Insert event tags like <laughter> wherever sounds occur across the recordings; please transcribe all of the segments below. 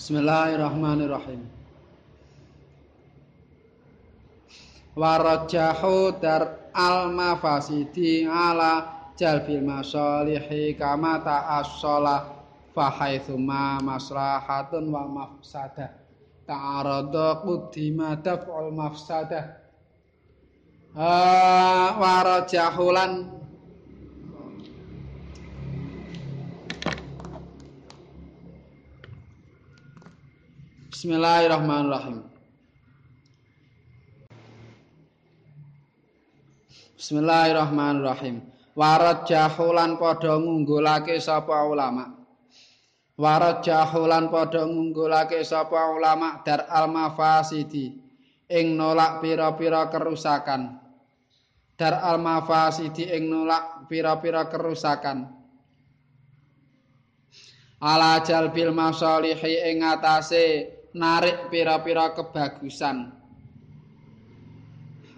Bismillahirrahmanirrahim. Warajahu dar al mafasidi ala jalbil masalihi kama ta'assola fahaithuma maslahatun wa mafsadah ta'arada quddima daf'ul mafsadah uh, warajahulan Bismillahirrahmanirrahim. Bismillahirrahmanirrahim. Warat jahulan padha ngunggulake sapa ulama. Warat jahulan padha ngunggulake sapa ulama dar al mafasidi ing nolak pira-pira kerusakan. Dar al mafasidi ing nolak pira-pira kerusakan. Ala jalbil masalihi ing atase narik pira-pira kebagusan.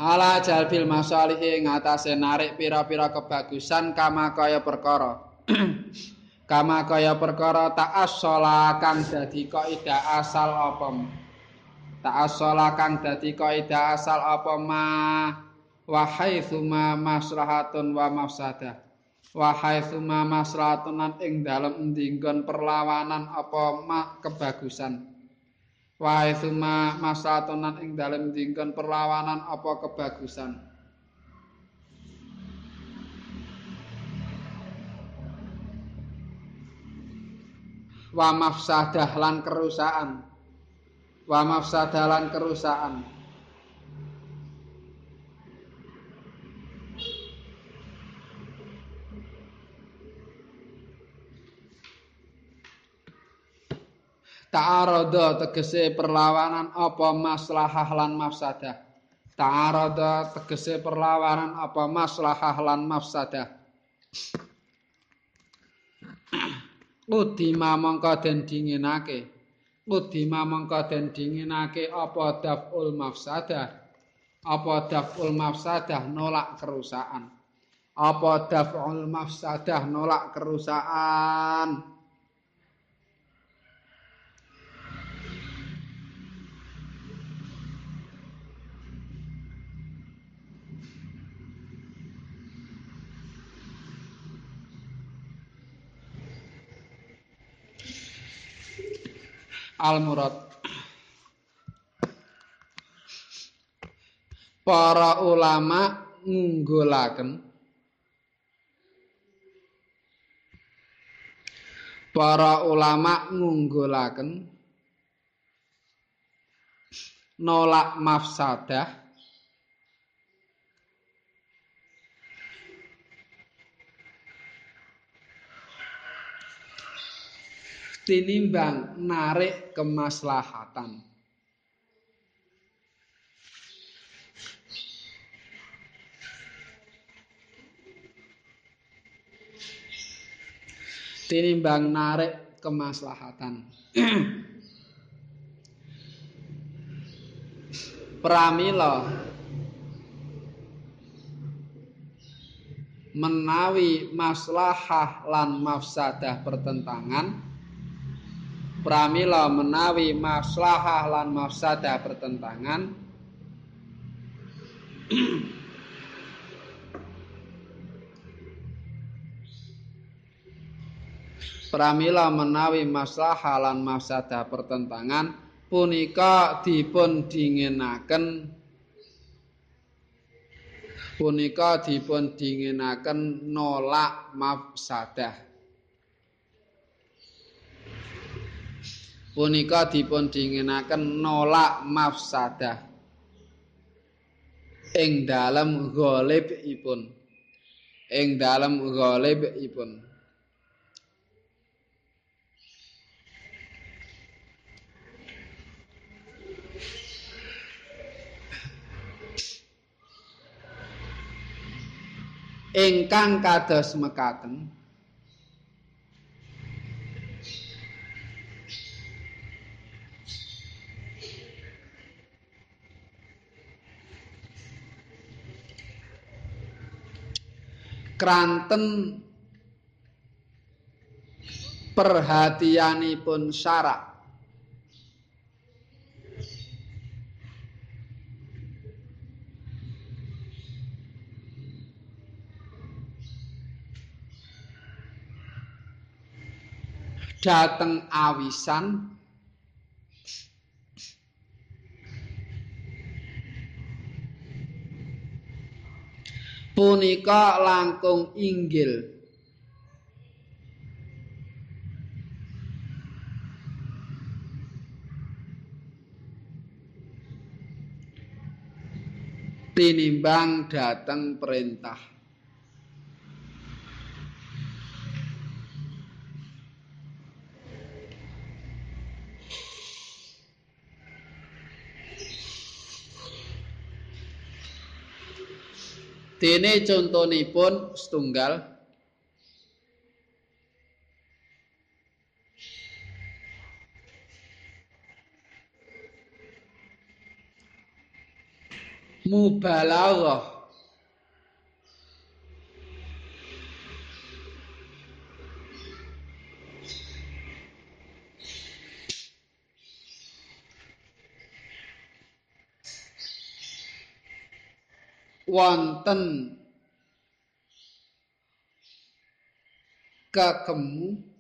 Ala jalbil masalihi ing atase narik pira-pira kebagusan kama kaya perkara. <clears throat> kama kaya perkara ta'assola kang dadi kaidah asal apa ta'assola kang dadi kaidah asal apa ma wa haitsuma maslahatun wa mafsadah wa haitsuma maslahatun ing dalem ndinggon perlawanan apa ma kebagusan Wahai suma masatonan ing dalem dingkon perlawanan apa kebagusan. Wa mafsadah lan kerusakan. Wa mafsadah lan kerusakan. Ta'arada tegese perlawanan apa maslahah lan mafsadah. Ta'arada tegese perlawanan apa maslahah lan mafsadah. Udima mongko den dinginake. Udima mongko den dinginake apa daf'ul mafsadah. Apa daf'ul mafsadah nolak kerusakan. Apa daf'ul mafsadah nolak kerusakan. Al-murad. Para ulama ngunggulaken para ulama ngunggulaken nolak mafsadah tinimbang narik kemaslahatan. Tinimbang narik kemaslahatan. <clears throat> Pramila menawi maslahah lan mafsadah pertentangan pramila menawi maslahah lan mafsadah pertentangan. Pramila menawi maslahah lan mafsadah pertentangan punika dipun dingenaken punika dipun dingenaken nolak mafsadah punika dipun dingenaken nolak mafsadah. Ing dalem ghalibipun. Ing dalem ghalibipun. Ingkang kados mekaten kranten. Perhatianipun syarak dateng awisan. Punika langkung inggil. Tinimbang dateng perintah Dene contonipun setunggal. Mubalaghah wonten. Kekemu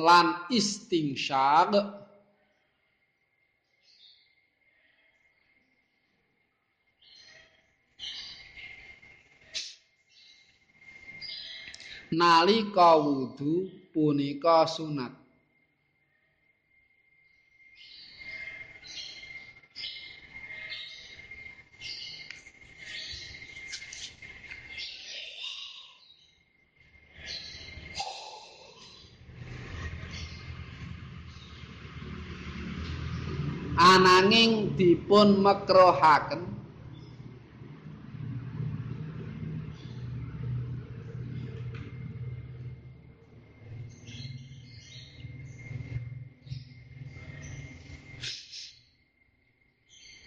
lan istingsyaq nalika wudu punika sunat ananging dipun makruhaken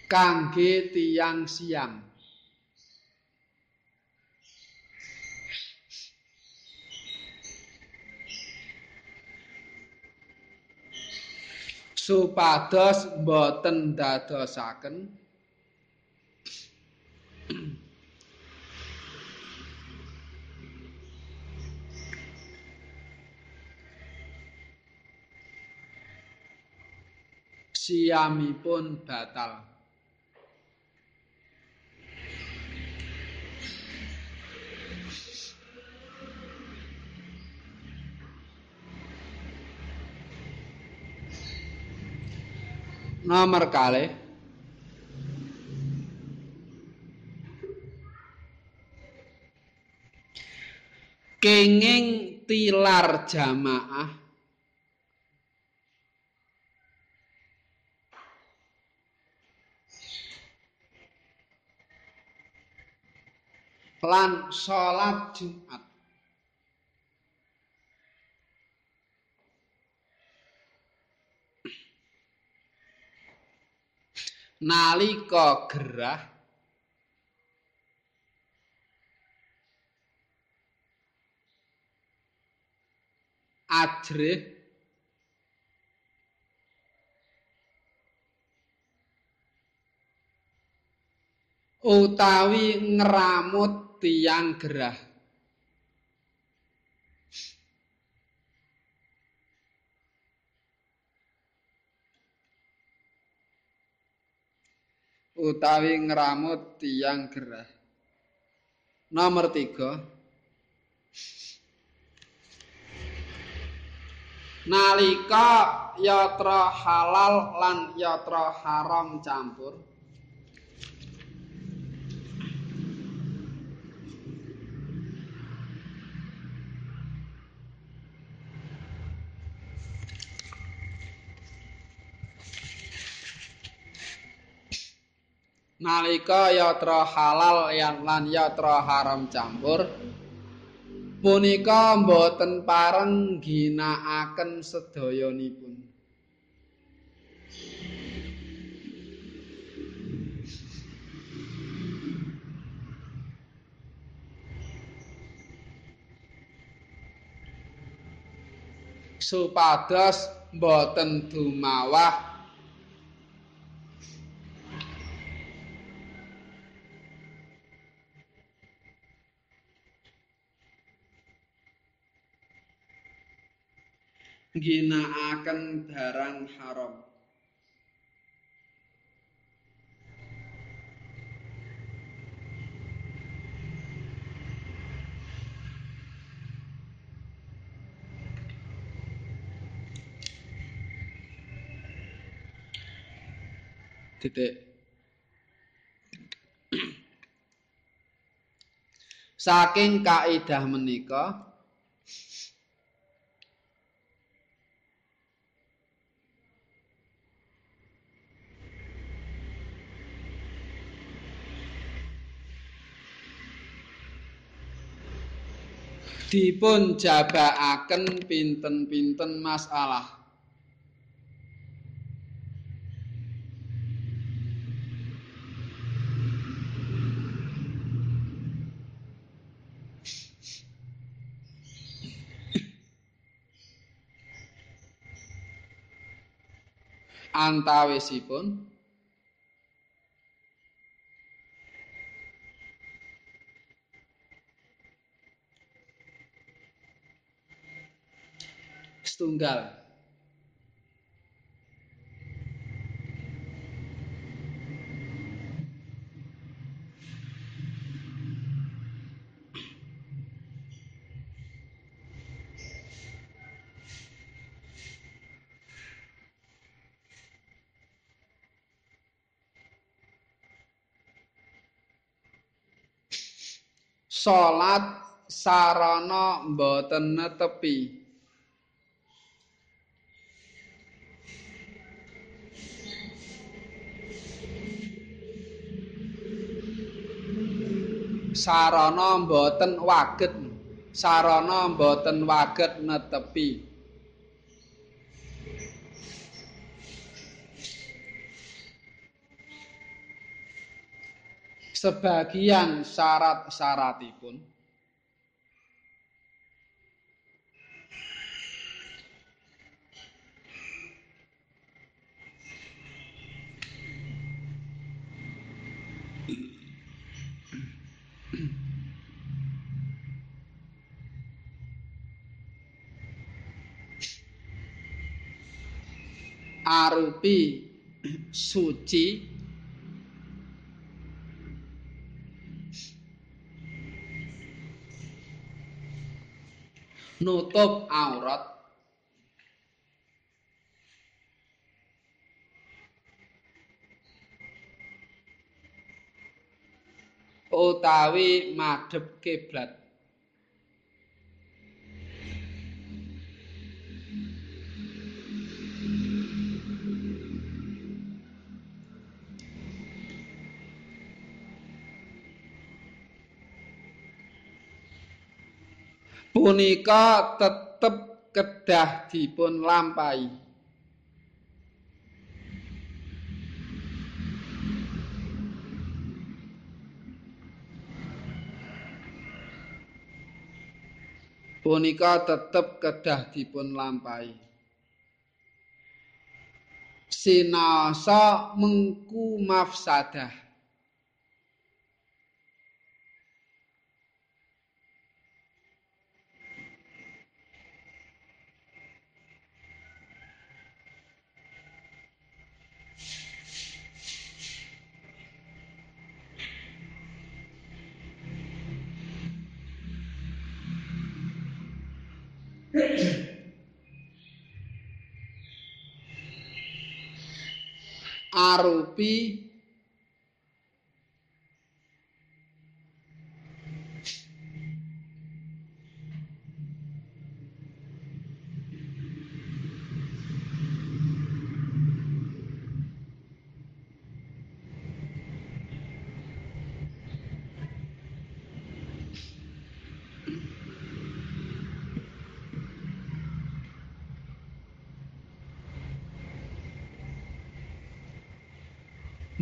kangge tiyang siam supados boten dadosaken siamipun batal nomor kalih kenging tilar jamaah. Lan salat Jumat nalika gerah ajrih utawi ngramut tiang gerah utawi ngramut tiang gerah. Nomor tiga. Nalika yatra halal lan yatra haram campur. Nalika yatra halal yang lan yatra haram campur punika mboten pareng ginakaken sedayanipun. Supados mboten dumawah ngginakaken barang haram. Titik. Saking kaidah menika dipun jabakaken pinten-pinten masalah antawisipun setunggal salat sarana mboten netepi sarana mboten waget. Sarana mboten waget netepi. Sebagian syarat-syaratipun arupi suci. Nutup aurat. Utawi madhep kiblat punika tetep kedah dipun lampahi. Punika tetep kedah dipun lampahi. Sinasa mengku mafsadah arupi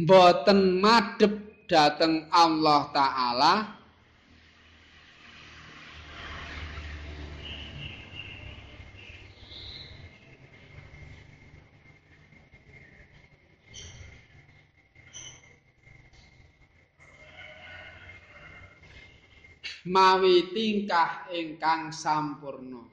boten madhep dhateng Allah taala. Mawi tingkah ingkang sampurna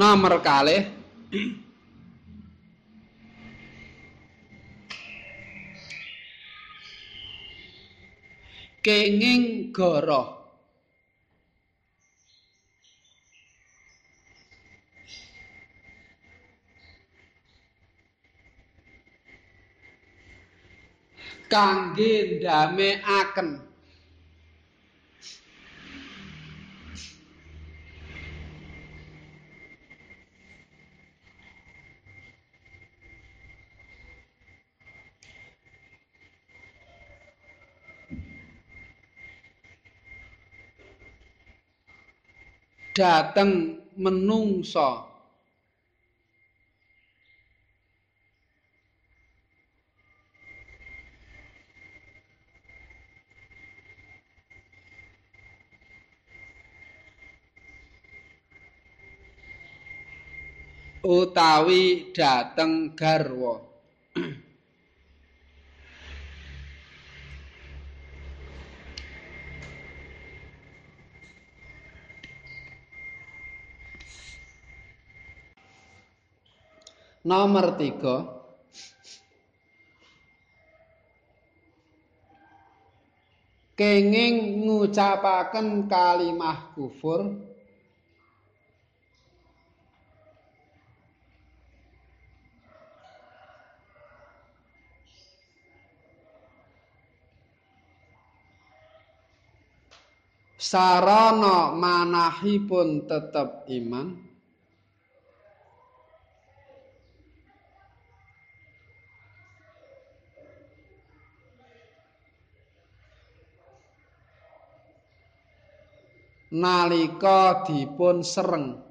Nomor kalih Kenging goroh kangge ndamekaken dateng menungsa utawi dhateng garwa Nomor tiga. Kenging ngucapaken kalimah kufur. Sarana manahipun tetep iman nalika dipun sereng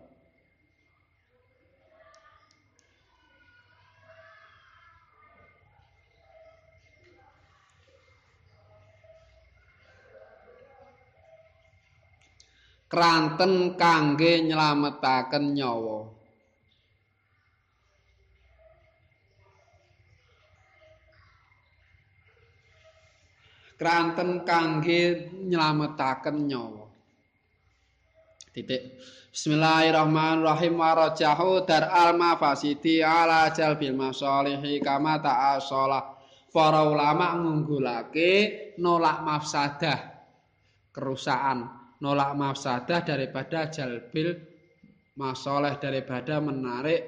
kranten kangge nylametaken nyawa. Kranten kangge nylametaken nyawa. Titik. Bismillahirrahmanirrahim warajahu dar al mafasiti ala jalbil masalihi kama ta'asolah para ulama ngunggulake nolak mafsadah kerusakan nolak mafsadah daripada jalbil masoleh daripada menarik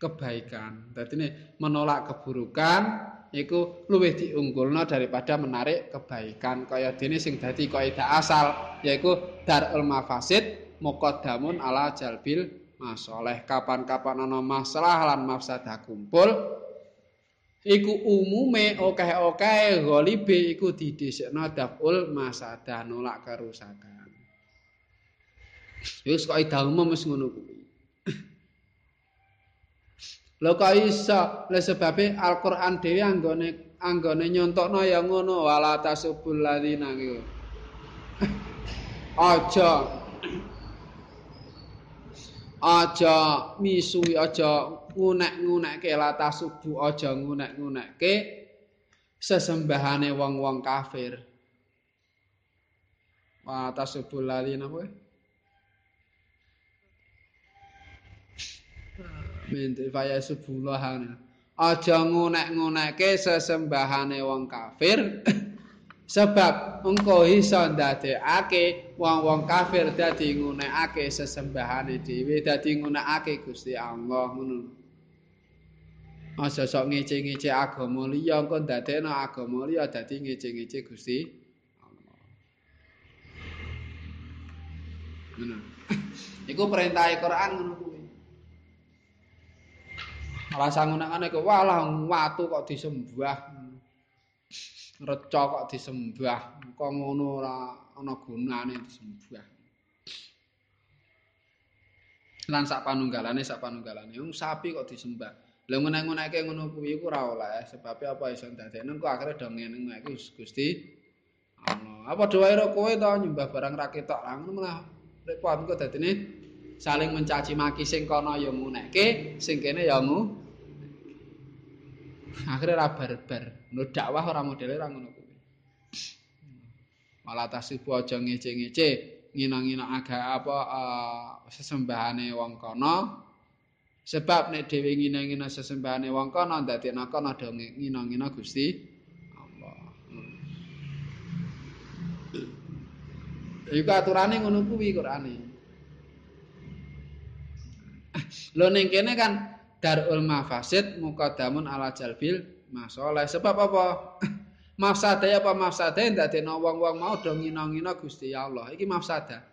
kebaikan. Jadi ini menolak keburukan iku luwih diunggulno daripada menarik kebaikan. Kaya dene sing dadi kaidah asal yaiku darul mafasid muqaddamun ala jalbil masoleh. Kapan-kapan ana masalah lan mafsadah kumpul iku umume akeh-akeh ghalibe iku didhisikno daful masadah nolak kerusakan. Wis kok ida umum wis ngono kuwi. Lho kok iso le sebabe Al-Qur'an dhewe anggone anggone nyontokno ya ngono wala tasubul ladzina <laughs> Aja aja misui aja ngunek-ngunekke lata subuh aja ngunek-ngunekke sesembahane wong-wong kafir. Wa tasubul lali napa? Minti faya subullah. Aja ngunek-ngunekke sesembahane wong kafir. <laughs> sebab engko iso ndadekake wong-wong kafir dadi ngunekake sesembahane dhewe dadi ngunekake Gusti Allah ngono Aja sok ngece-ngece agama liya engko ndadekno agama liya dadi ngece-ngece Gusti Allah Ngono <laughs> Iku perintah Al-Qur'an ngono Alasan ngono-ngono iku walah watu kok disembah. Reca kok disembah. Kok ngono ora ana gunane disembah. Lan sak panunggalane sak panunggalane wong sapi kok disembah. Lha ngene-ngeneke ngono kuwi iku ora oleh sebab apa iso dadekne kok akhire do ngene iku Gusti Allah. Apa ira kowe to nyembah barang ra ketok lah ngono malah repot kok dadine saling mencaci maki sing kono ya nguneke sing kene ya ngu akhirnya ora barbar. No dakwah ora modele ora ngono kuwi. Malah tasibu aja ngece-ngece ngina-ngina aga apa uh, sesembahane wong kono sebab nek dhewe ngina-ngina sesembahane wong kono dadekno kono do ngina-ngina Gusti. Iku aturane ngono kuwi Qur'ane. Lho ning kene kan darul mafasid muqaddamun ala jalbil masalah. Sebab apa? <laughs> mafsadah apa mafsadah ndadekno wong-wong mau do ngina-ngina Gusti Allah. Iki mafsadah.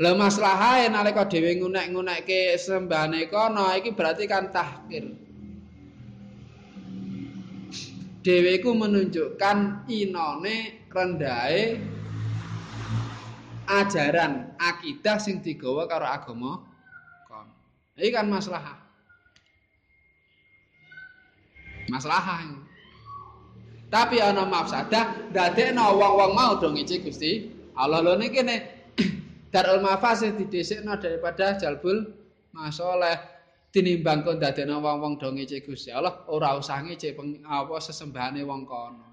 Lah maslahae nalika dhewe ngunek-ngunekke sembahane kono iki berarti kan tahkir. Dhewe iku menunjukkan inone rendahe ajaran akidah sing digawa karo agama Iki kan maslahah. Maslahah ini. Tapi ana mafsadah dadekno wong-wong mau do ngece Gusti Allah lho niki kene <clears throat> darul mafasid didhisikno daripada jalbul masoleh tinimbang kon dadekno wong-wong do ngece Gusti Allah ora usah ngece apa sesembahane wong kono.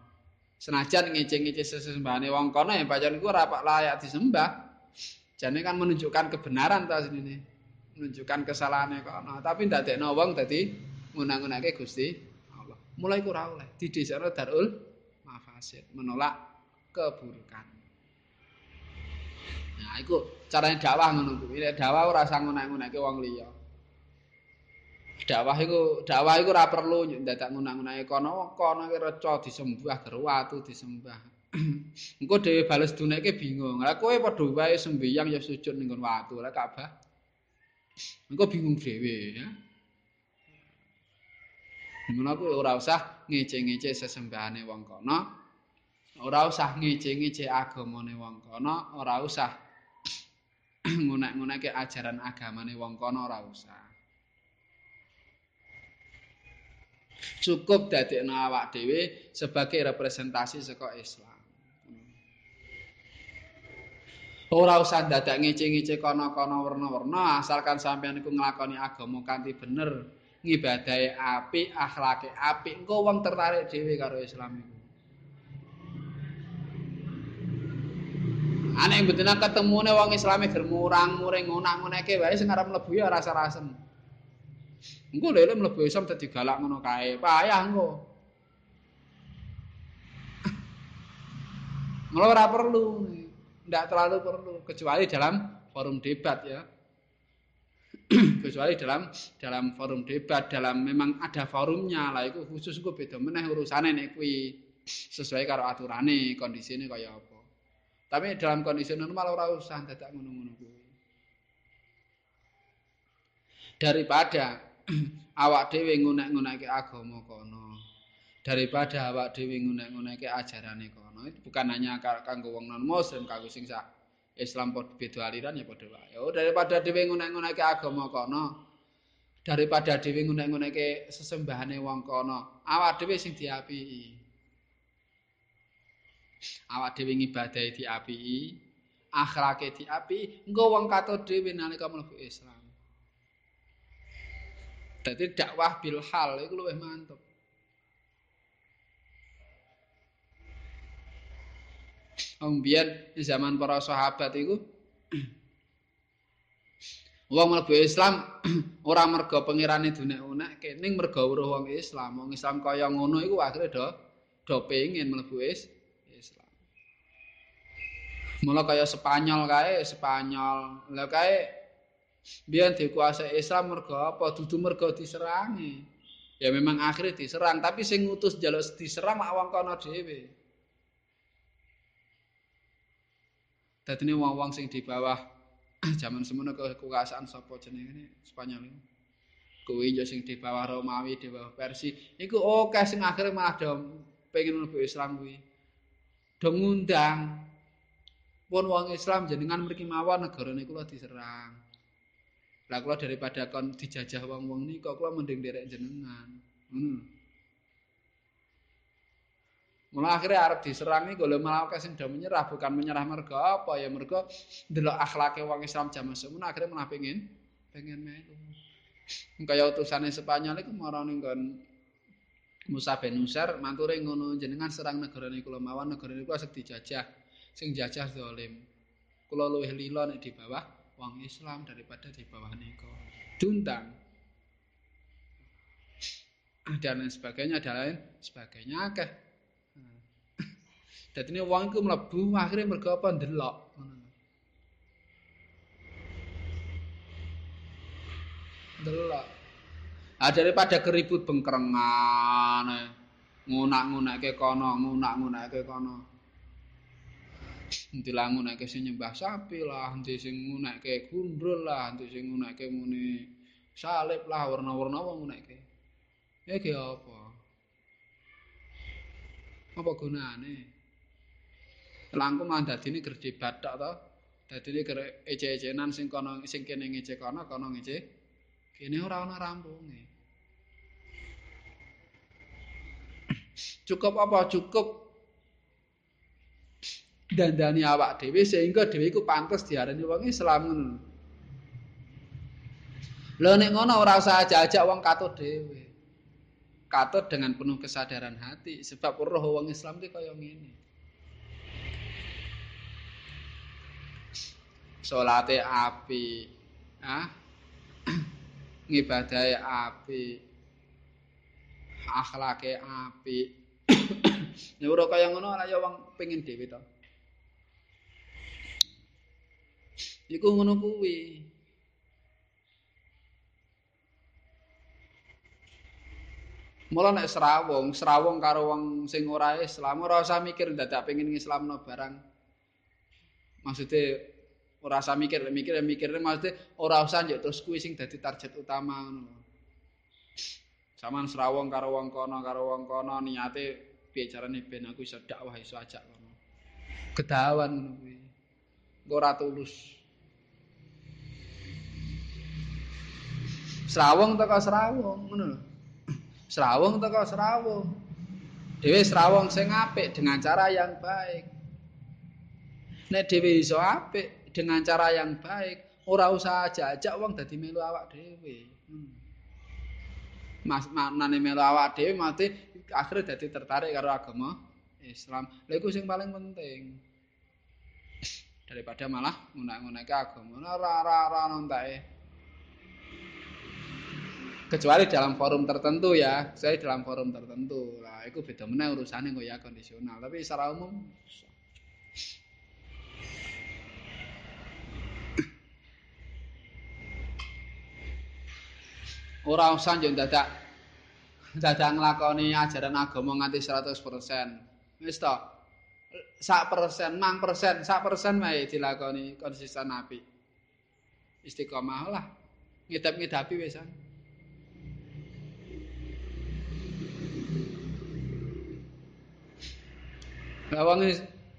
Senajan ngece-ngece sesembahane wong kono ya pancen iku ora layak disembah. Jane kan menunjukkan kebenaran ta sini menunjukkan kesalahane kono tapi ndadekno wong dadi ngunang-ngunake Gusti mulai kurang oleh di desa darul mafasid menolak keburukan. Nah itu caranya dakwah ngono kuwi dakwah ora sang ngono-ngonoke wong liya. Dakwah iku dakwah iku ora perlu dadak ngono-ngonoke kono. Kono ki reca disembah gero watu disembah. <clears throat> Engko dhewe bales duneke bingung. Lha kowe padha wae sembayang ya sujud ning watu. Lha Ka'bah engko bingung dhewe ya Ngono kuwi ora usah ngece-ngece sesembahane wong kono. Ora usah ngece-ngece agamane wong kono, ora usah <clears throat> ngunek-ngunekke ajaran agamane wong kono ora usah. Cukup dadekno awak dhewe sebagai representasi saka Islam. Ora usah dadak ngece-ngece kono-kono warna-warna asalkan sampeyan iku nglakoni agama kanthi bener. ngibadahi apik, akhlake apik, engko wong tertarik dhewe karo Islam iku. Ane betina ketemune wong Islame ger murang muring ngonak-ngoneke wae sing arep mlebu ya rasa-rasen. Engko lele mlebu Islam dadi galak ngono kae, payah engko. <laughs> Mula ora perlu, ndak terlalu perlu kecuali dalam forum debat ya. <clears throat> kecuali dalam dalam forum debat dalam memang ada forumnya lah itu khusus gue beda meneh urusannya nih kui sesuai karo aturane kondisi ini kayak apa. Tapi dalam kondisi normal orang usah tidak ngono-ngono daripada <clears throat> awak dewi ngunek-ngunek agama kono daripada awak dewi ngunek-ngunek ajarane kono bukan hanya kanggo wong non muslim kanggo sing sak Islam beda aliran ya padha wae. Oh daripada dhewe ngunek-nguneke agama kono. Daripada dhewe ngunek-nguneke sesembahane wong kono, awak dhewe sing diapiki. Awak dhewe ngibadahi diapiki, akhlake diapiki, engko wong katut dhewe nalika mlebu Islam. Dadi dakwah bil hal iku luwih mantep. Wong biyen zaman para sahabat iku wong mlebu Islam <clears throat> ora mergo pengirane dunek-unek kening mergo weruh wong Islam. Wong Islam kaya ngono iku akhire do do pengin mlebu Islam. Mula kaya Spanyol kae, Spanyol. Lah kae biyen dikuasai Islam mergo apa? Dudu mergo diserangi. Ya memang akhirnya diserang, tapi sing ngutus jaluk diserang lak wong kono dhewe. Dadi wong-wong sing di bawah <clears throat> zaman semono kekuasaan sapa jenenge Spanyol iki. Kuwi yo sing di bawah Romawi, di bawah Persia. Iku oke sing akhire malah do pengen mlebu Islam kuwi. Do ngundang pun wong Islam jenengan mriki mawon negara niku diserang. Lah kula daripada kon dijajah wong-wong niku kula mending derek jenengan. Hmm. Mula akhirnya arep diserang iki golek malah sing do menyerah bukan menyerah mergo apa ya mergo ndelok akhlake wong Islam jaman semono akhirnya malah pengen pengen melu. Kaya utusane Spanyol iku marani kon Musa bin Nusar mature ngono jenengan serang negara niku kula mawon negara niku asik dijajah sing jajah zalim. Kula luwih lila nek di bawah wong Islam daripada di bawah nika. Duntang. Dan lain sebagainya, dan lain sebagainya akeh. Dadi ini wong iku mlebu akhire mergo apa ndelok. Ndelok. Ah daripada keribut bengkrengan, ngunak-ngunakke kono, ngunak-ngunakke kono. Endi lah ngunakke sing nyembah sapi lah, endi sing ngunakke gundul lah, endi sing ngunakke muni salib lah, warna-warna wong ngunakke. Iki apa? Apa gunane? Langkung lan dadine gerdi bathok to. Dadine ece-ecenan sing kono sing kene ngece kono, kono ngece. Kene ora ana rampunge. Cukup apa? Cukup dandani awak dhewe sehingga dhewe iku pantes diarani wong Islam ngono. Lho nek ngono ora usah ajak-ajak wong katut dhewe. Katut dengan penuh kesadaran hati sebab roh wong Islam iki kaya ngene. Salate api, ah. <clears throat> ngibadahe api. Akhlake api. <clears throat> Ora kaya ngono ana ya wong pengin dhewe to. Iku ngono kuwi. Mula nek serawung, serawung karo wong sing ora Islam, ora usah mikir dadak pengin ngislamno barang. Maksudnya ora usah mikir mikir mikir maksudnya ora usah njuk terus kuwi sing dadi target utama ngono Saman serawong karo wong kono karo wong kono niate piye carane ben aku iso dakwah iso ajak kono. Gedawan kuwi. Ora tulus. Serawong teko serawong ngono lho. Serawong teko serawong. Dewe serawong sing apik dengan cara yang baik. Nek dhewe iso apik, dengan cara yang baik. Ora usah ajak-ajak wong dadi melu awak dhewe. Hmm. Mas maknane melu awak dhewe mati akhire dadi tertarik karo agama Islam. Lha iku sing paling penting. Daripada malah ngunak-ngunake agama. Ora ora ora nontake. Kecuali dalam forum tertentu ya, saya dalam forum tertentu. Lah, itu beda meneh urusane kok ya kondisional, tapi secara umum ora usah njuk dadak dadak nglakoni ajaran agama nganti 100%. Wis to. Sak persen, mang persen, sak persen wae dilakoni konsisten api. Istiqomah lah. Ngidap-ngidapi wis. Lah wong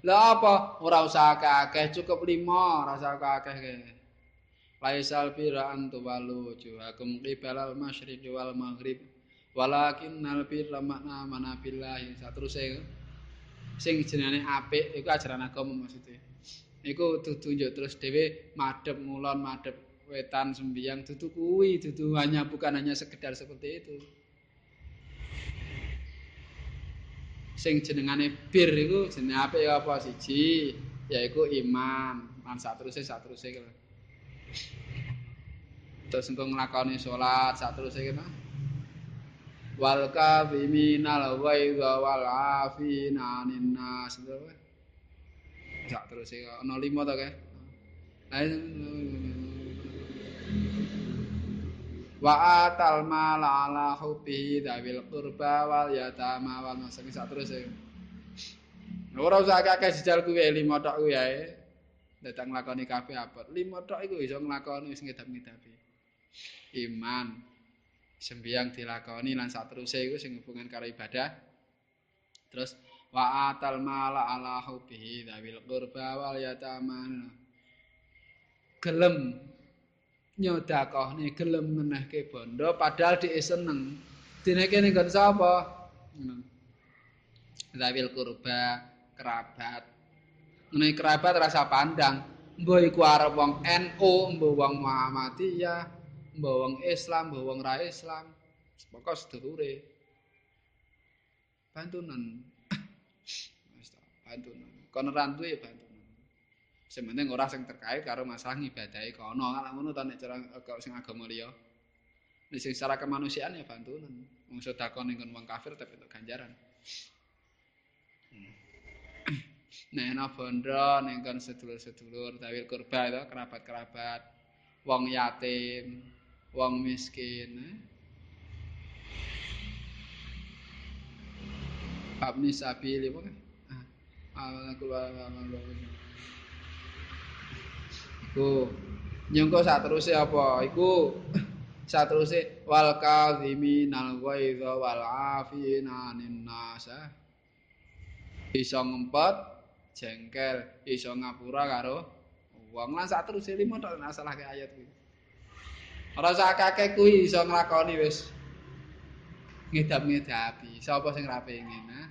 lah apa ora usah akeh cukup 5 ora usah akeh Laisal birra an tuwalu wujuhakum qibalal masyriqi wal maghrib. Walakin nal birra makna mana billahi. Sateruse sing jenenge apik iku ajaran agama maksudnya iku dudu njuk terus dhewe madhep ngulon madhep wetan sembiang dudu kuwi dudu hanya bukan hanya sekedar seperti itu. Sing jenengane bir iku jenenge apik apa siji? Yaiku iman. Lan sateruse sateruse terus engko nglakoni salat sak terus iki ta wal kafiminal waidha wal afina anin nas sak terus iki ana lima to kae. Wa atal mal ala hubbi dawil qurba wal yatama wal masakin sak terus iki ora usah akeh sijal kuwi lima tok kuwi ae datang nglakoni kabeh abot. Lima tok iku iso nglakoni sing ngedap-ngedapi. Iman. Sembiang dilakoni lan saterusé iku sing hubungan karo ibadah. Terus wa atal mala ala hubbihi dawil qurba wal yatama. Gelem nyodakohne gelem menehke bondo padahal dhek seneng. Dineke ning nggon sapa? Dawil qurba kerabat ngene kerabat rasa pandang mbah iku arep wong NU mbah wong Muhammadiyah mbah wong Islam mbah wong ra Islam pokok sedulure bantunan <coughs> bantunan kono rantu ya bantunan Sing penting ora sing terkait karo masalah ngibadahi kono. Kalau ngono ta nek cara sing agama liya. Sing secara kemanusiaan ya bantunan. Wong sedekah ning wong kafir tapi untuk ganjaran. Nek ana bondo ning kon sedulur-sedulur tawil kurba itu kerabat-kerabat, wong yatim, wong miskin. Eh? Abni sabili apa kan? Ah, keluar Iku nyengko sateruse apa? Iku sateruse wal kadhiminal ghaidha wal afina anin nasa. Iso ngempet, jengkel, iso ngapura karo wong. Lan sateruse limo tok masalah ke ayat kuwi. Ora sak akeh kuwi iso nglakoni wis. Ngedap-ngedapi. Sapa sing ra pengin, ha?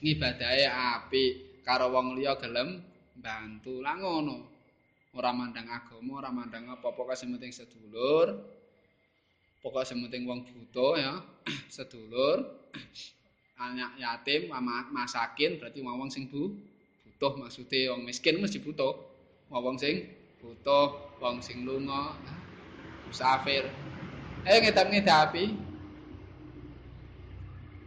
Ngibadahe apik karo wong liya gelem bantu lah ngono. Ora mandang agama ora mandang apa pokoke sing penting sedulur. Pokoke sing penting wong buta ya. <clears throat> Sedulur anak yatim masakin berarti wong sing bu butuh maksude wong miskin mesti butuh. Wong sing butuh wong sing lunga musafir. Eh ngedap-ngedapi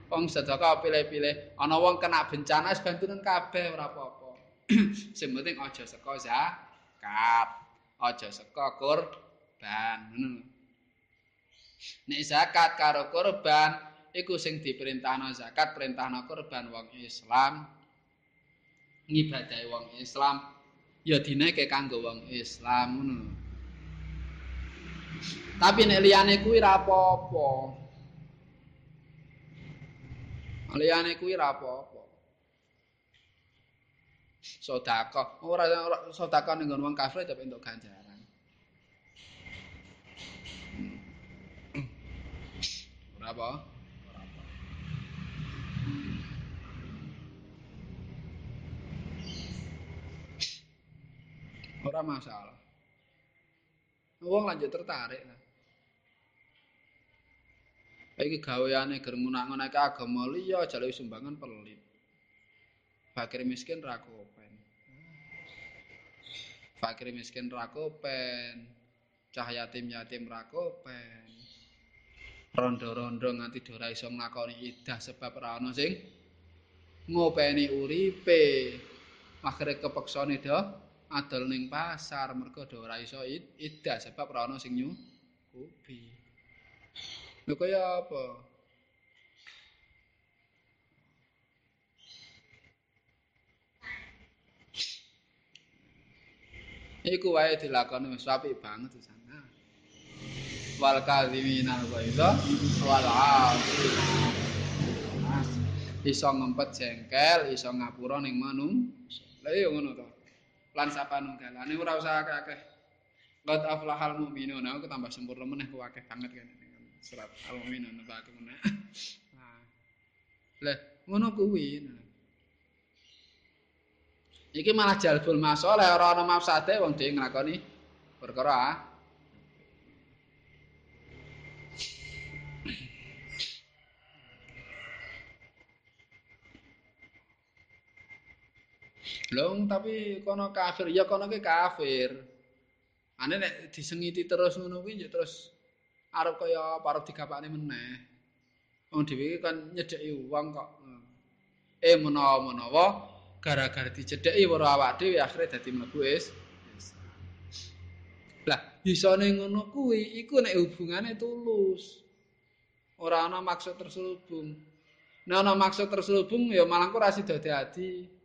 wong sedekah pilih-pilih. Ana wong kena bencana wis bantunan kabeh ora apa-apa. <clears throat> Sing penting aja saka zakat aja saka kurban ngono nek zakat karo kurban iku sing diperintahno zakat perintahno kurban wong Islam ngibadahi wong Islam ya dinaike kanggo wong Islam ngono tapi nek liyane kuwi ra apa-apa liyane kuwi ra apa-apa sedekah. Ora sedekah ning wong kafir tapi entuk ganjaran. Ora apa? Ora masalah. Wong lanjut tertarik lah. Iki gaweane ger ngunak-ngunake agama liya jale sumbangan pelit. Fakir miskin ra fakir miskin rakopen cah yatim yatim rakopen rondo-rondo nganti ora iso nglakoni idah sebab ora ana sing ngopeni uripe akhire kepeksane do adol ning pasar mergo do ora iso idah sebab ora ana sing nyukupi lho kaya apa? Iku wae dilakoni wis apik banget di sana. Wal kadziminal ghaidha wal iso ngempet jengkel iso ngapura ning manung lha iya ngono to lan sapa nunggalane ora usah akeh qad aflahal mu'minun. Aku tambah sempurna meneh ku akeh banget kan. Surat al-mu'minun aku meneh. Nah. Lha ngono kuwi. Iki malah jalbul masalah ora ana mafsate wong dhewe nglakoni perkara Long tapi kono kafir ya kono ki kafir. Ane nek disengiti terus ngono kuwi ya terus arep kaya parep digapakne meneh. Wong dhewe kan nyedheki uang kok. Eh menawa-menawa gara-gara dicedheki weruh awak dhewe akhire dadi mlebu is lah isane ngono kuwi iku nek hubungane tulus ora ana maksud terselubung nek ana maksud terselubung ya malah kok ora sida dadi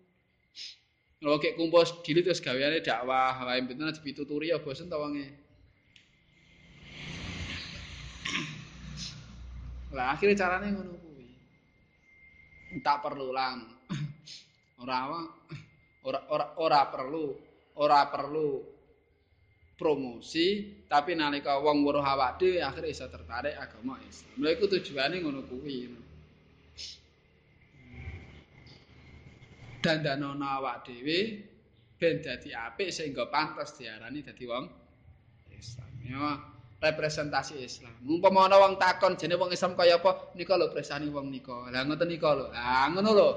lho kek kumpul dili terus gaweane dakwah wae bener dipituturi ya bosen ta wonge <clears throat> lah akhirnya carane ngono kuwi tak perlu lang <clears throat> ora <clears throat> ora ora ora perlu ora perlu promosi tapi nalika wong weruh awak dhewe akhire iso tertarik agama Islam. Lha iku tujuane ngono kuwi. Dandanono awak dhewe ben dadi apik sehingga pantes diarani dadi wong Islam. Ya representasi Islam. Umpama ana wong takon jenenge wong Islam kaya apa? Nika lho presani wong nika. Lah ngoten nika lho. Lah ngono lho.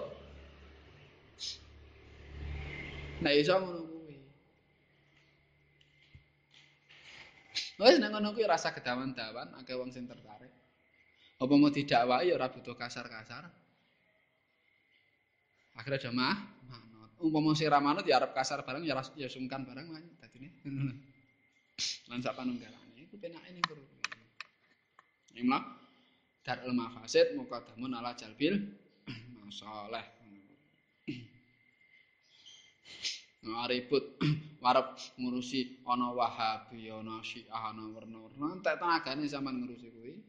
Nek iso ngono kuwi. Wes nek ngono kuwi rasa kedawan-dawan akeh wong sing tertarik. Apa mau didakwai ya ora butuh kasar-kasar. Akhirnya jamaah manut. Umpama sing ra manut ya arep kasar bareng ya ya sungkan bareng dadine. <laughs> Lan sak panunggalane iku penake ning guru. Imla darul mafasid muqaddamun ala jalbil <clears throat> masalah. <clears throat> Nah, ribut <clears throat> warep ngurusi ana Wahabi, ana Syiah, ana warna-warna, entek tenagane sampean ngurusi kuwi.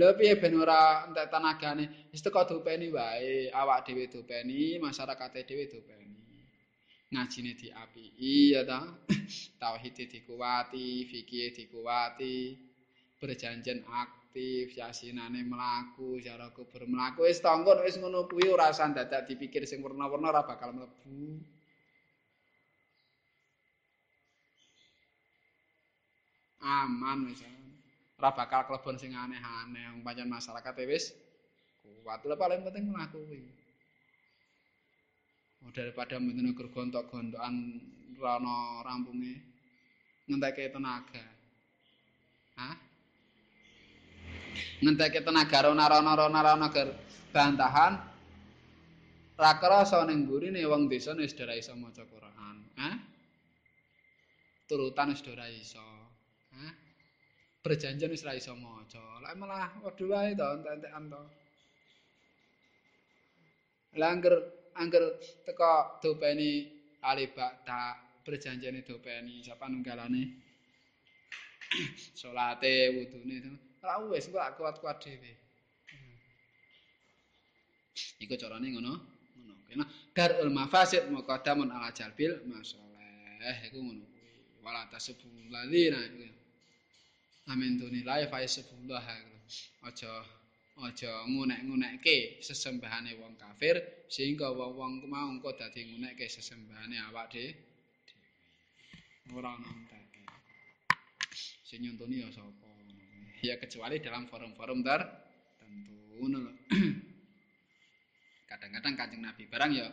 Lha piye ben ora entek tenagane? Wis teko dopeni wae, awak dhewe dopeni, masyarakat dhewe dopeni. Ngajine diapiki ya ta. <laughs> Tauhid dikuwati, fikih dikuwati, berjanjian aktif, yasinane mlaku, cara kubur mlaku wis tanggon wis ngono kuwi ora usah dadak dipikir sing warna-warna ora bakal mlebu. Aman wis. Ora bakal klebon sing aneh-aneh wong pancen masyarakat wis kuat. Lha paling penting kuwi oh, daripada mungkin gur gontok-gontokan rono rampunge ngenteke tenaga. Hah? Ngenteke tenaga rono-rono rono-rono ger bantahan ra krasa ning gurine wong desa wis ora iso maca Quran. Hah? Turutan wis ora iso. hah perjanjian wis ra iso maca. Lah malah wedhu wae to entek-entekan to. Lah angger angger teko dopeni alibak tak perjanjiane dopeni sapa nunggalane. Salate wudune itu. Ora wis kok kuat-kuat dhewe. Iku carane ngono. Ngono. Kena darul mafasid muqaddamun ala jalbil masalah. Iku ngono kuwi. Wala ladzina amin tunilai fa sebullah aja aja ngunek-ngunekke sesembahane wong kafir sehingga wong-wong mau engko dadi ngunekke sesembahane awak dhewe. Ora nontek. Sing nyontoni ya sapa? Ya kecuali dalam forum-forum tertentu ngono <clears throat> kadang-kadang kanjeng nabi barang ya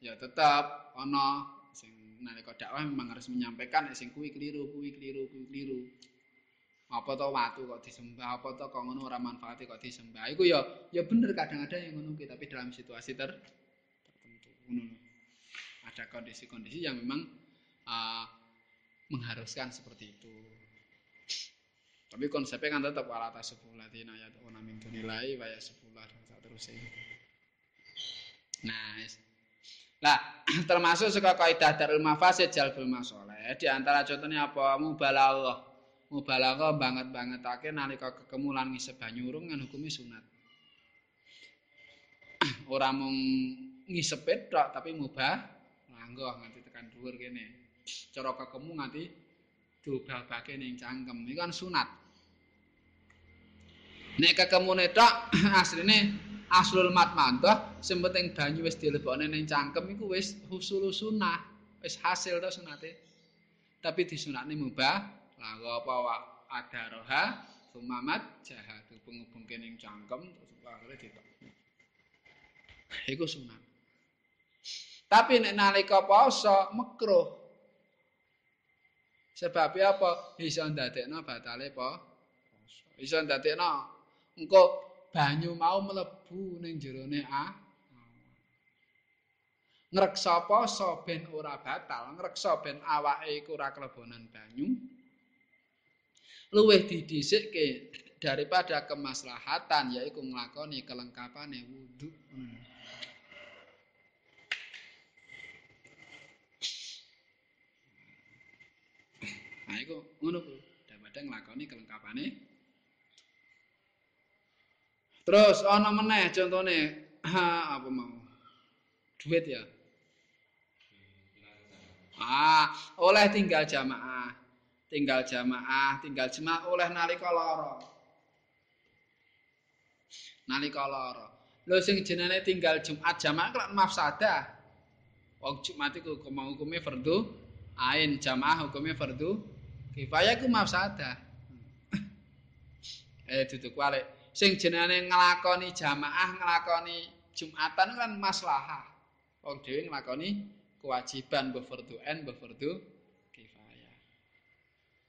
ya tetap ana sing nalika dakwah memang harus menyampaikan sing kuwi keliru kuwi keliru kuwi keliru apa to watu kok disembah apa to kok ngono ora manfaate kok disembah iku ya ya bener kadang-kadang yang ngono tapi dalam situasi ter tertentu ngono ada kondisi-kondisi yang memang uh, mengharuskan seperti itu tapi konsepnya kan tetap wala tasbulah dina ya ona min nilai wa sebulah dan terus ini nah Nah, <clears throat> termasuk suka kaidah darul mafasid jalbul masoleh. Di antara contohnya apa? Mubalaghah. Mubalaghah banget-bangetake nalika kekemulan ngisep banyu urung kan hukume sunat. <clears throat> Ora mung ngisep tok tapi mubah langgoh nganti tekan dhuwur kene. Cara kekemu nganti diubah-ubahke ning cangkem. Iku kan sunat. Nek kekemune tok <clears throat> asline aslul matmandah sing penting banyu wis dilebokne ning cangkem iku wis husul sunah, wis hasil to sunate. Tapi disunatne mubah lagu apa wa adaroha sumamat jahat hubung-hubung kening cangkem terus akhirnya ditok. Iku sunat tapi nek nalika poso mekruh. Sebab apa? Iso ndadekno batale po? Poso. Iso ndadekno engko banyu mau mlebu ning jerone a. Ngreksa poso ben ora batal ngreksa ben awake iku ora klebonan banyu luwih didhisikke daripada kemaslahatan yaiku nglakoni kelengkapane wudu. Hmm. Nah, iku ngono ku, daripada nglakoni kelengkapane. Terus ana meneh contone ha apa mau? Duit ya. Ah, oleh tinggal jamaah. Tinggal jamaah, tinggal jemaah oleh nalika lara. Nalika lara. Lho sing jenenge tinggal Jumat jamaah kok mafsadah. Wong Jumat iku mau hukume fardu ain, jamaah hukume fardu kifayah ku mafsadah. <laughs> eh duduk wale. sing jenenge nglakoni jamaah nglakoni Jumatan kan maslahah. Wong dhewe nglakoni kewajiban mbah fardhu ain fardhu kifayah.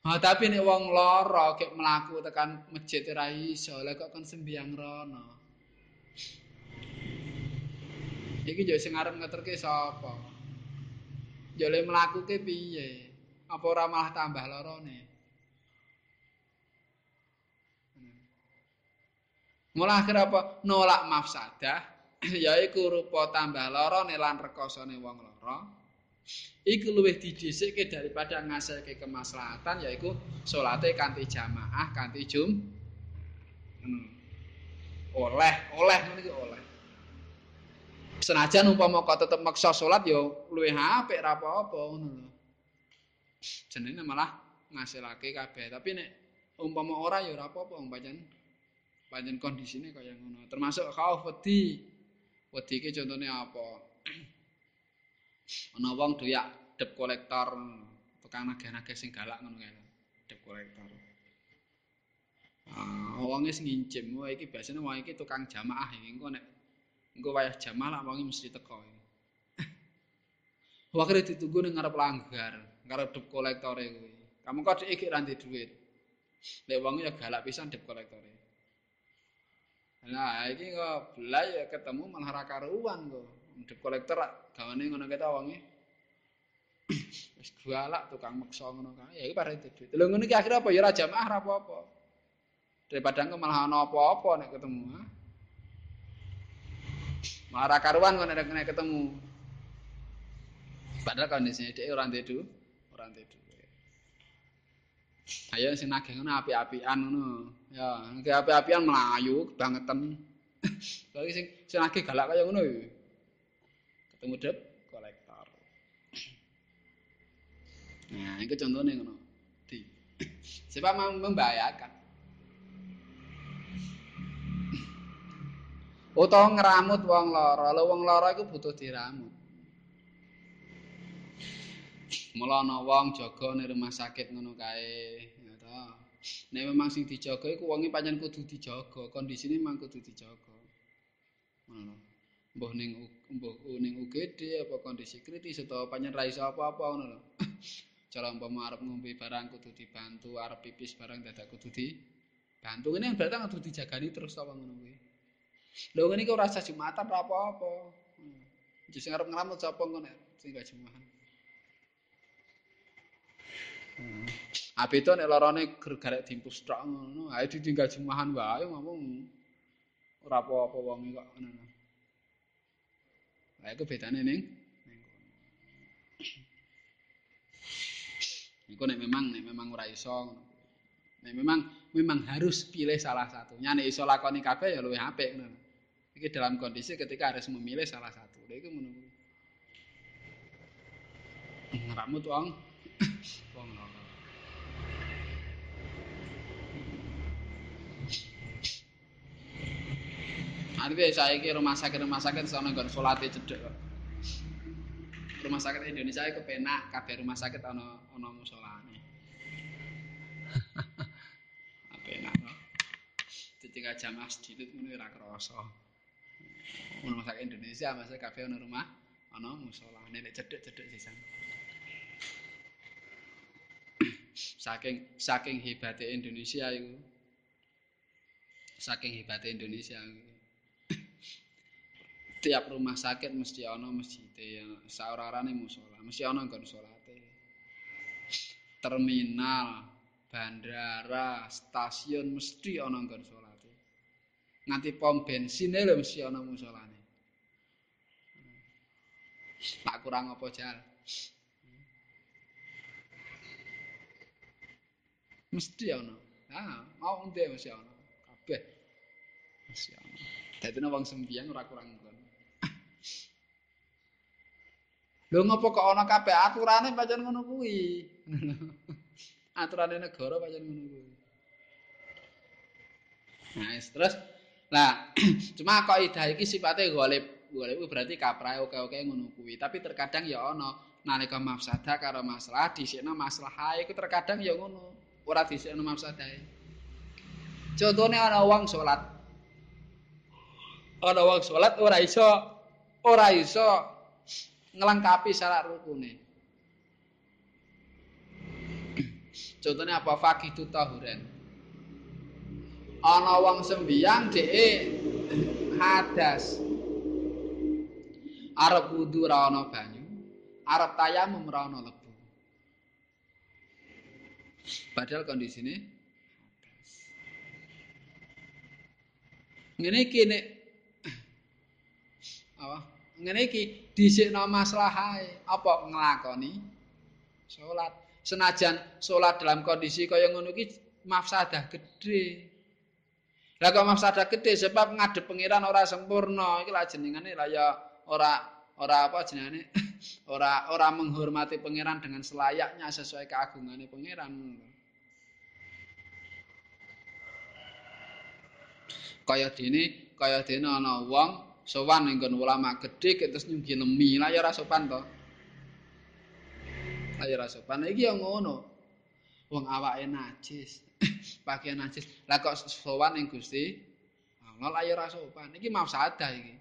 Ha tapi nek wong lara kek mlaku tekan masjid ora iso, lha kok kon sembiang rono. Iki yo sing arep ngeterke sapa? Yo le mlakuke piye? Apa ora malah tambah larane? Mulai akhir apa? Nolak mafsadah, <clears throat> yaiku rupa tambah larane lan rekosane wong lara. Iku luwih didhisikke daripada ngasilke kemaslahatan yaiku salate kanthi jamaah, kanthi jum. Oleh, oleh ngene oleh. Senajan umpama kok tetep maksa salat ya luwih apik ra apa-apa ngono. Jenenge malah ngasilake kabeh, tapi nek umpama ora ya ora apa-apa pancen pancen kondisine kaya ngono. Termasuk khauf wedi. Wedi iki contone apa? Ana wong doyak dep kolektor, tukang nagih-nagih sing galak ngono kae. Dep kolektor. Ah, wong wis ngincim, wah iki biasane wong iki tukang jamaah iki engko nek engko wayah jamaah lah wong mesti teko. <laughs> Wah kira ditunggu ning ngarep langgar, ngarep dep kolektore kuwi. Kamu kok iki ra dhuwit. Lek wong ya galak pisan dep kolektore. Nah, iki kok belai ya ketemu malah ra karuan kok. Dep kolektor gawane ngono keta wonge. <clears throat> Wis galak tukang meksa ngono kae. Ya iki pare duit. Lha ngono iki akhire apa ya ra jamaah ra apa-apa. Daripada engko malah ana apa-apa nek ketemu. Ra karuan kok nek ketemu. Padahal kondisinya dia ora ndek duit, ora ndek duit. Ayo sing nagih ngono api-apian ngono. Ya, nek api-apian melayu bangeten. Lagi <laughs> sing sing nagih galak kaya ngono iki. Ketemu dep kolektor. Nah, itu contohnya ngono. Di. Sebab membahayakan. Utawa ngeramut wong lara, lho wong lara iku butuh diramut. Mula ana wong jaga ning rumah sakit ngono kae, ya ta. Nek memang sing dijaga iku wonge pancen kudu dijaga, kondisine memang kudu dijaga. Ngono. Mbah ning mbah ning UGD apa kondisi kritis utawa pancen ra apa-apa ngono lho. <laughs> Cara umpama arep ngombe barang kudu dibantu, arep pipis barang dadak kudu dibantu. Ini berarti kudu dijagani terus apa ngono kuwi. Lho ngene iki ora usah Jumatan ora apa-apa. Hmm. Sing arep ngramut sapa ngono sing gak Jumatan. Hmm. Abi to nek larane garek dimpus tok ngono, ae ditinggal Jumahan wae ngomong ora apa-apa wong kok ngono. Lah iku bedane ning Iku nek memang nek memang ora iso Nek memang memang harus pilih salah satunya. Nek iso lakoni kabeh ya luwih apik ngono. Iki dalam kondisi ketika harus memilih salah satu. Lha iku menunggu. Ngeramut wong wong <coughs> Artinya saya ini rumah sakit-rumah sakit sana nggak sholatnya cedek Rumah sakit Indonesia itu kepenak, kabeh rumah sakit ana ana musolane. Kepenak no. Ketika jamaah sedikit ngono ora krasa. Rumah sakit Indonesia masa kabeh ana rumah ana musolane nek cedek-cedek sisan. saking saking hebate Indonesia itu saking hebate Indonesia itu. Tiap rumah sakit mesti ana masjid ya. Saorarane musala mesti ana nggon salate terminal bandara stasiun mesti ana nggon salate nganti pom bensin lho mesti ana musolane tak kurang apa jal? Mesti ana ah mau ndek mesti ana kabeh. Mesti ana dadi wong sembiang ora kurang nggon Lho ngopo kok ana kabeh aturane pancen ngono kuwi. <laughs> aturane negara pancen ngono kuwi. Nah, terus nah <clears throat> cuma kok idah iki sifate golib. Golib berarti kaprae oke-oke ngono kuwi. Tapi terkadang ya ana nalika mafsadah karo masalah dhisikno masalah iku terkadang ya ngono. Ora dhisikno mafsadah. Contone ana wong salat ana wong salat ora iso ora iso ngelengkapi syarat rukune. <clears throat> Contohnya apa? Fakidu tahuren. Ana wong sembiang dhek hadas. Arep wudu ra ana banyu, arep tayamum ra ana lebu. Padahal kondisine hadas. Ngene iki nek <clears throat> apa? Ngene iki dhisikno maslahae apa nglakoni salat. Senajan salat dalam kondisi kaya ngono iki mafsadah gedhe. Lah kok mafsadah gedhe sebab ngadep pangeran ora sempurna. Iki lah jenengane lah ya ora ora apa jenengane? <laughs> ora ora menghormati pangeran dengan selayaknya sesuai keagungane pangeran. Kaya dene, kaya dene ana wong sowan ning ulama gedhe terus nyunggi lemi lah ya ora sopan to? Lah ya ora sopan. Iki ya ngono. Wong awake najis. <laughs> Pakaian najis. Lah kok sowan ning Gusti Allah lah ya ora sopan. Iki mafsadah iki.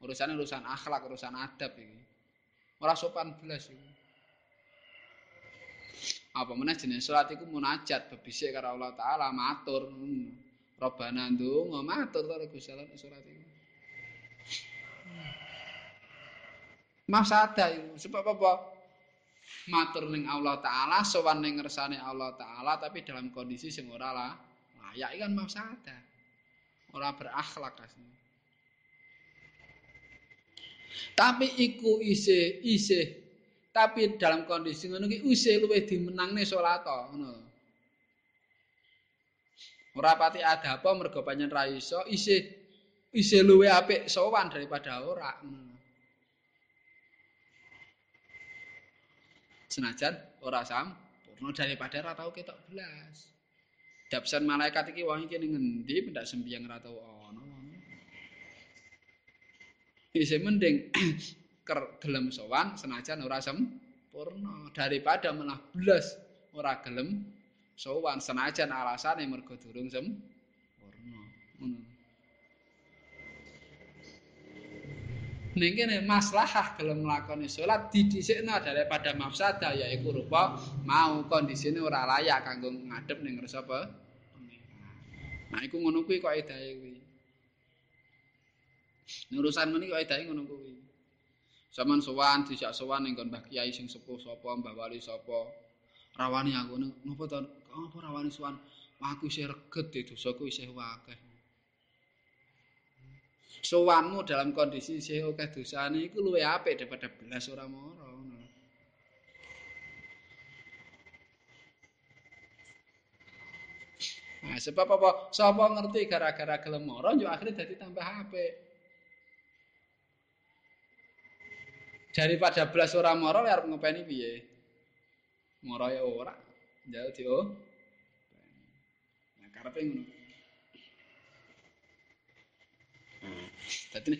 Urusan urusan akhlak urusan adab iki. Ora sopan belas iki. Apa meneh jenis salat iku munajat bebisik karo Allah taala matur. Hmm. Robana ndonga matur karo Gusti Allah salat iki Masada itu sebab apa? Matur ning Allah taala, sowan ning ngersane Allah taala tapi dalam kondisi sing ora lah layak kan masada. Ora berakhlak asline. Tapi iku isih isih tapi dalam kondisi ngono ki isih luwih dimenangne salat ngono. Ora pati ada apa mergo panjen ra iso isih isih luwih apik sowan daripada ora. Senajan ora sampurna daripada ora tau ketok belas. Dapsan malaikat iki wong iki ngendi pendak sembiang ora tau wong. Isih mending <clears throat> gelem sowan senajan ora sempurna daripada malah belas ora gelem sowan senajan alasane mergo durung sempurna. Ngono. Ning kene maslahah gelem nglakoni salat didhisikna daripada mafsadah yaiku rupa mau. Kondisine ora layak kanggo ngadep ning ngersa apa? Nah iku ngono kuwi kok kuwi? Urusan ngene kok edahe ngono kuwi? Saman sowan dijak sowan ning kon Mbah Kiai sing sepuh sapa Mbah Wali sapa? Rawani aku ngopo to? Apa rawani sowan? Aku isih reget dosaku isih akeh sowanmu dalam kondisi sih oke dosane iku luwe apik daripada belas ora moro Nah, sebab apa? Sapa ngerti gara-gara gelem moro yo akhirnya dadi tambah apik. Daripada belas ora moro arep ngopeni piye? Moro ya ora. Jauh oh. Nah, karepe ngono. Dadi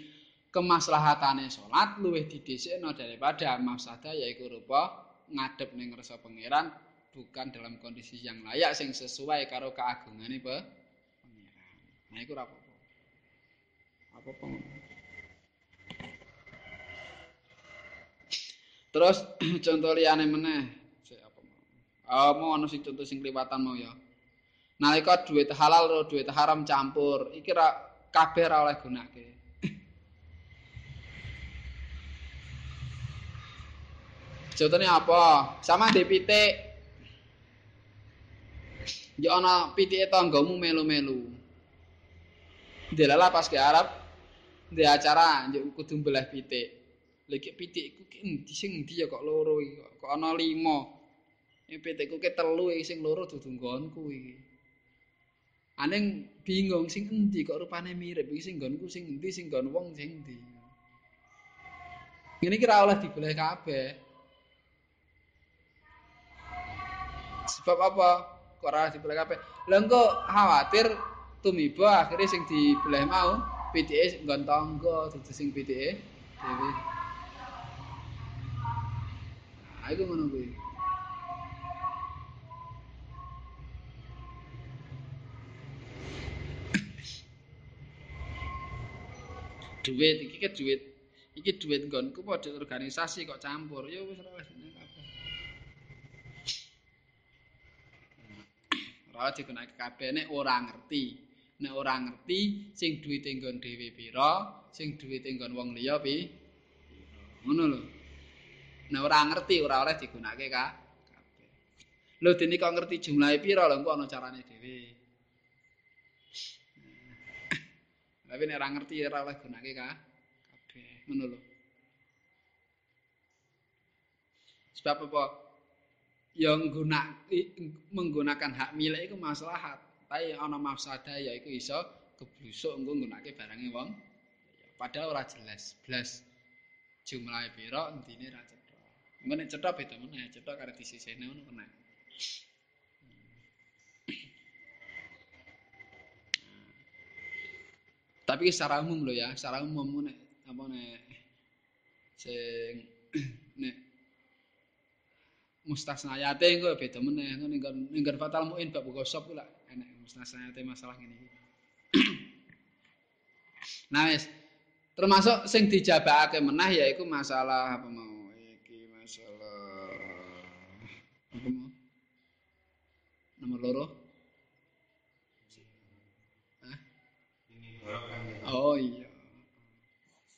kemaslahatane salat luwih didhisikno daripada mafsadah yaiku rupa ngadep ning ngersa pangeran bukan dalam kondisi yang layak sing sesuai karo keagungane pe pangeran. Nah iku ora apa-apa. Apa-apa. Terus <clears throat> contoh liyane meneh, sik apa mau. Oh, mau ana sing contoh sing kliwatan mau ya. Nalika duit halal karo duit haram campur, iki ra kabeh ra oleh gunake. Contohnya apa? Sama di pitik. Ya ana pitike tanggamu melu-melu. Delala pas ke Arab di acara njuk kudu mbelah pitik. Lagi pitikku ki endi sing endi ya kok loro iki kok. Ana 5. Ini pitikku ki telu sing loro dudu nggonku iki. Aneng bingung sing endi kok rupane mirip iki sing nggonku sing endi sing nggon wong sing endi. Ngene iki ra oleh dibelah kabeh. Sebab apa? Kok ora dibelah kabeh? Lah engko khawatir tumiba akhirnya sing dibelah mau pitike nggon tangga dudu sing pitike dhewe. Nah, iku ngono kuwi. Duit iki ke duit iki duit nggonku padha organisasi kok campur. Ya wis ora wis ora digunakake kabeh nek ora ngerti. Nek ora ngerti sing duwite nggon dhewe pira sing duwite nggon wong liya pi ngono lho. Nek ora ngerti ora oleh digunakake ka lho dene kok ngerti jumlahe pira lho engko ana carane dhewe tapi nek ora ngerti ora oleh gunakake ka. Ngono lho. Sebab apa? Yang guna menggunakan hak milik itu maslahat. Tapi ana mafsadah ya iku iso keblusuk engko nggunakake barange wong. Padahal ora jelas. Blas jumlahe pira intine ra cetha. Engko nek cetha beda meneh cetha karo disisihne ngono kena tapi secara umum lho ya secara umum nek apa nek sing <clears throat> nek mustasnayate engko beda meneh ngono ning nggon fatal muin bab gosop ku lak enek mustasnayate masalah ngene iki. <clears throat> Nah wis. Termasuk sing dijabakake meneh yaiku masalah apa mau iki masalah apa mau nomor loro Oh iya.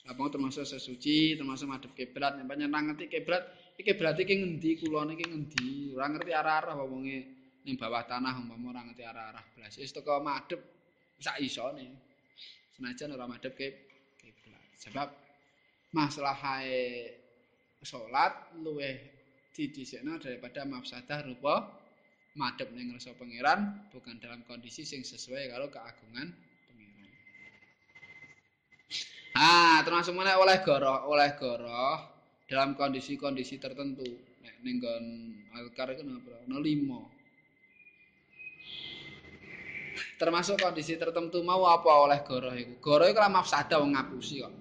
apa termasuk sesuci termasuk madhep kiblat nek nyerang ngerti kiblat iki berarti iki ngendi kulone iki ngendi? Ora ngerti arah-arah wonge ning bawah tanah umpama ora ngerti arah-arah blas. Wis teko madhep sak isone. Senajan ora madhep kiblat. Sebab maslahae salat luweh didhisikno daripada mafsadah rupa madhep ning rasa pangeran bukan dalam kondisi sing sesuai karo keagungan Ah, termasuk mana oleh goroh, oleh goroh dalam kondisi-kondisi tertentu. Nek ning gon alkar iku napa? Ono limo. Termasuk kondisi tertentu mau apa oleh goroh iku? Goroh iku ora mafsadah wong ngapusi kok.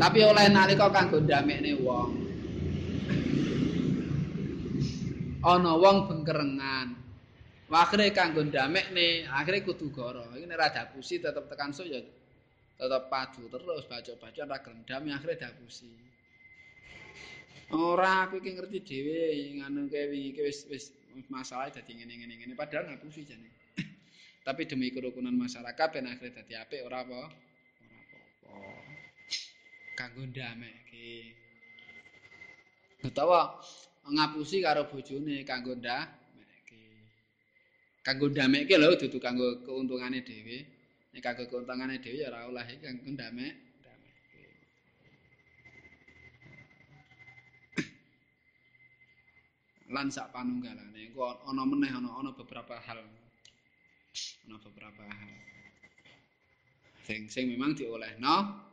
Tapi oleh nalika kanggo ndamekne wong. Ana wong bengkerengan. Akhire kanggo ndamekne, akhire kudu goroh. Iki nek ra dapusi tetep tekan so ya tetap padu terus baca-baca ora gelem damai akhire dapusi. Ora aku iki ngerti dhewe nganu kae wingi iki wis wis masalah dadi ngene-ngene ngene padahal ngapusi jane. <laughs> Tapi demi kerukunan masyarakat ben akhire dadi apik ora apa? Ora apa-apa. Kanggo ndamekke. Utawa ngapusi karo bojone kanggo ndamekke. Kanggo ndamekke lho dudu kanggo keuntungane dhewe. Nek kanggo keuntungane dhewe ya ora oleh iki kanggo ndamek. Lan sak panunggalane engko ana meneh ana ana beberapa hal. Ana beberapa hal. Sing sing memang diolehno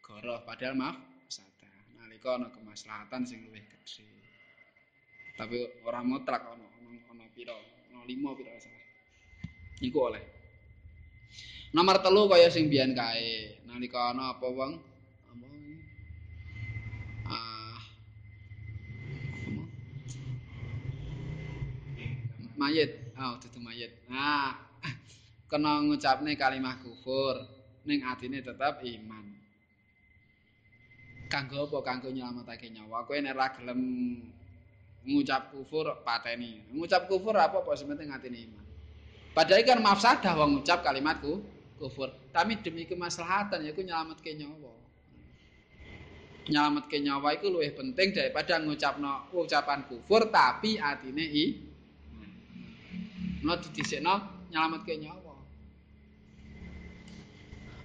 goroh padahal maaf sada. Nalika ana kemaslahatan sing luwih gedhe. Tapi ora mutlak ana ana ana pira, ana 5 pira salah. Iku oleh. Nomor telu kaya sing biyen kae. Nalika ana apa wong? Ah. Mayit. Oh, dudu mayit. Nah, kena ngucapne kalimat kufur ning atine tetap iman. Kanggo apa? Kanggo nyelametake nyawa. Kowe nek ora gelem ngucap kufur pateni. Ngucap kufur apa apa sing penting atine iman. Padahal kan mafsadah wong ngucap kalimatku kufur. Tapi demi kemaslahatan yaiku nyelametke nyawa. Nyelametke nyawa iku luwih penting daripada ngucapno ucapan kufur tapi atine i. Ono didhisikno nyelametke nyawa.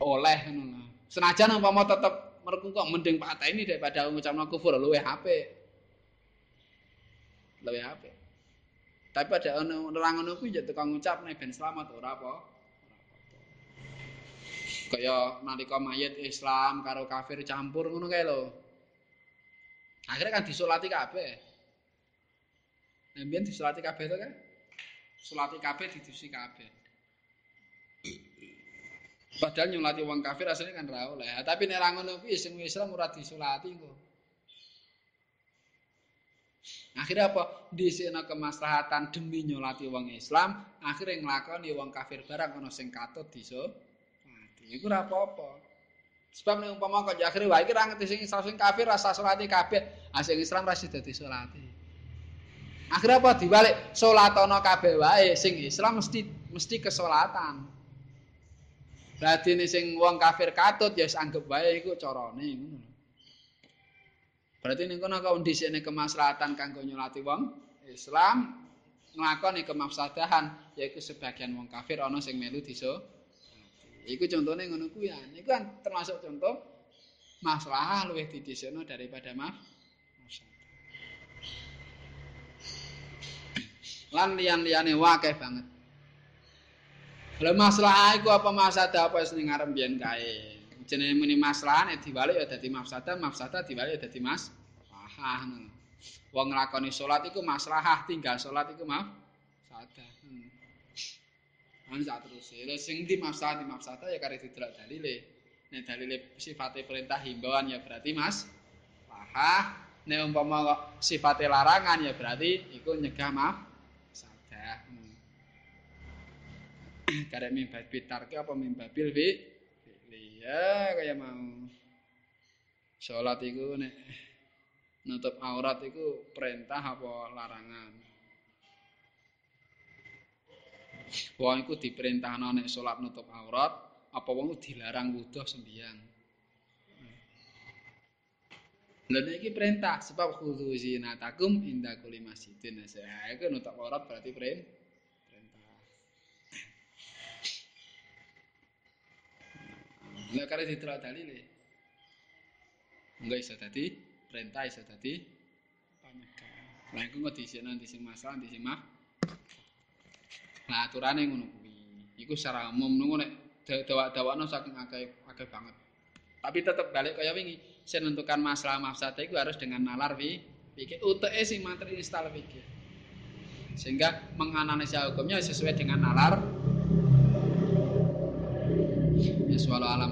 Oleh. Senajan umpama tetep merku kok mending pateni daripada ngucapno kufur luwih apik. Luwih apik. Tapi pada ngono kuwi ya tekan ngucap nek ben selamat ora apa. Kaya nalika mayit Islam karo kafir campur ngono kae lho. Akhirnya kan disolati kabeh. Nah, biyen disolati kabeh to kan? Solati kabeh didusi kabeh. Padahal nyolati wong kafir asline kan ra oleh. Tapi nek ra ngono kuwi sing Islam ora disolati kok. Akhirnya apa? Disikna kemaslahatan demi nyolati wong Islam, akhirnya nglakoni wong kafir barang ana sing katut diso. Iku ora apa-apa. Sebab nek umpama kok akhire wae iki ra ngerti sing Islam sing kafir rasa salate kabeh, ah sing Islam ra dadi salate. Akhire apa dibalik salatono kabeh wae sing Islam mesti mesti kesolatan. Berarti nek sing wong kafir katut ya anggap wae iku carane ngono. Berarti ning kono kondisine kemaslahatan kanggo nyolati wong Islam nglakoni kemafsadahan yaiku sebagian wong kafir ana sing melu diso Iku contohnya ngono kuwi ya. Iku kan termasuk contoh masalah luwih didhisikno daripada maf Lan liyan-liyane wakeh banget. Kalau masalah iku apa mafsadah apa sing ngarep biyen kae. Jenenge muni masalah nek diwalik ya dadi mafsadah, mafsadah diwalik ya dadi mas. Wah, Wong nglakoni salat iku maslahah, tinggal salat iku maaf. Sadah. Hmm. Lan sak terus. Lha sing di mafsad di mafsada ya kare didelok dalile. Nek dalile sifate perintah himbauan ya berarti Mas. Wah, nek umpama sifate larangan ya berarti iku nyegah maaf. Sada. Hmm. Kare mimbar bitarke apa mimbabil fi? Ya kaya mau. Salat iku nek nutup aurat iku perintah apa larangan? Wong iku diperintahno nek salat nutup aurat, apa wong dilarang wuduh sembiang. Lha iki perintah sebab khudhu zinatakum inda kulli masjidin. Saya iku nutup aurat berarti perintah. Lah kare ditelok dalile. Enggak iso dadi perintah iso dadi panyegah. Lah iku kok di sing masalah di sing Nah, aturane ngono kuwi. Iku secara umum ngono nek dawak-dawakno saking akeh akeh banget. Tapi tetap balik kaya wingi, sing menentukan masalah mafsadah itu harus dengan nalar wi pikir UTE sing materi install pikir. Sehingga menganalisa hukumnya sesuai dengan nalar. Ya, alam.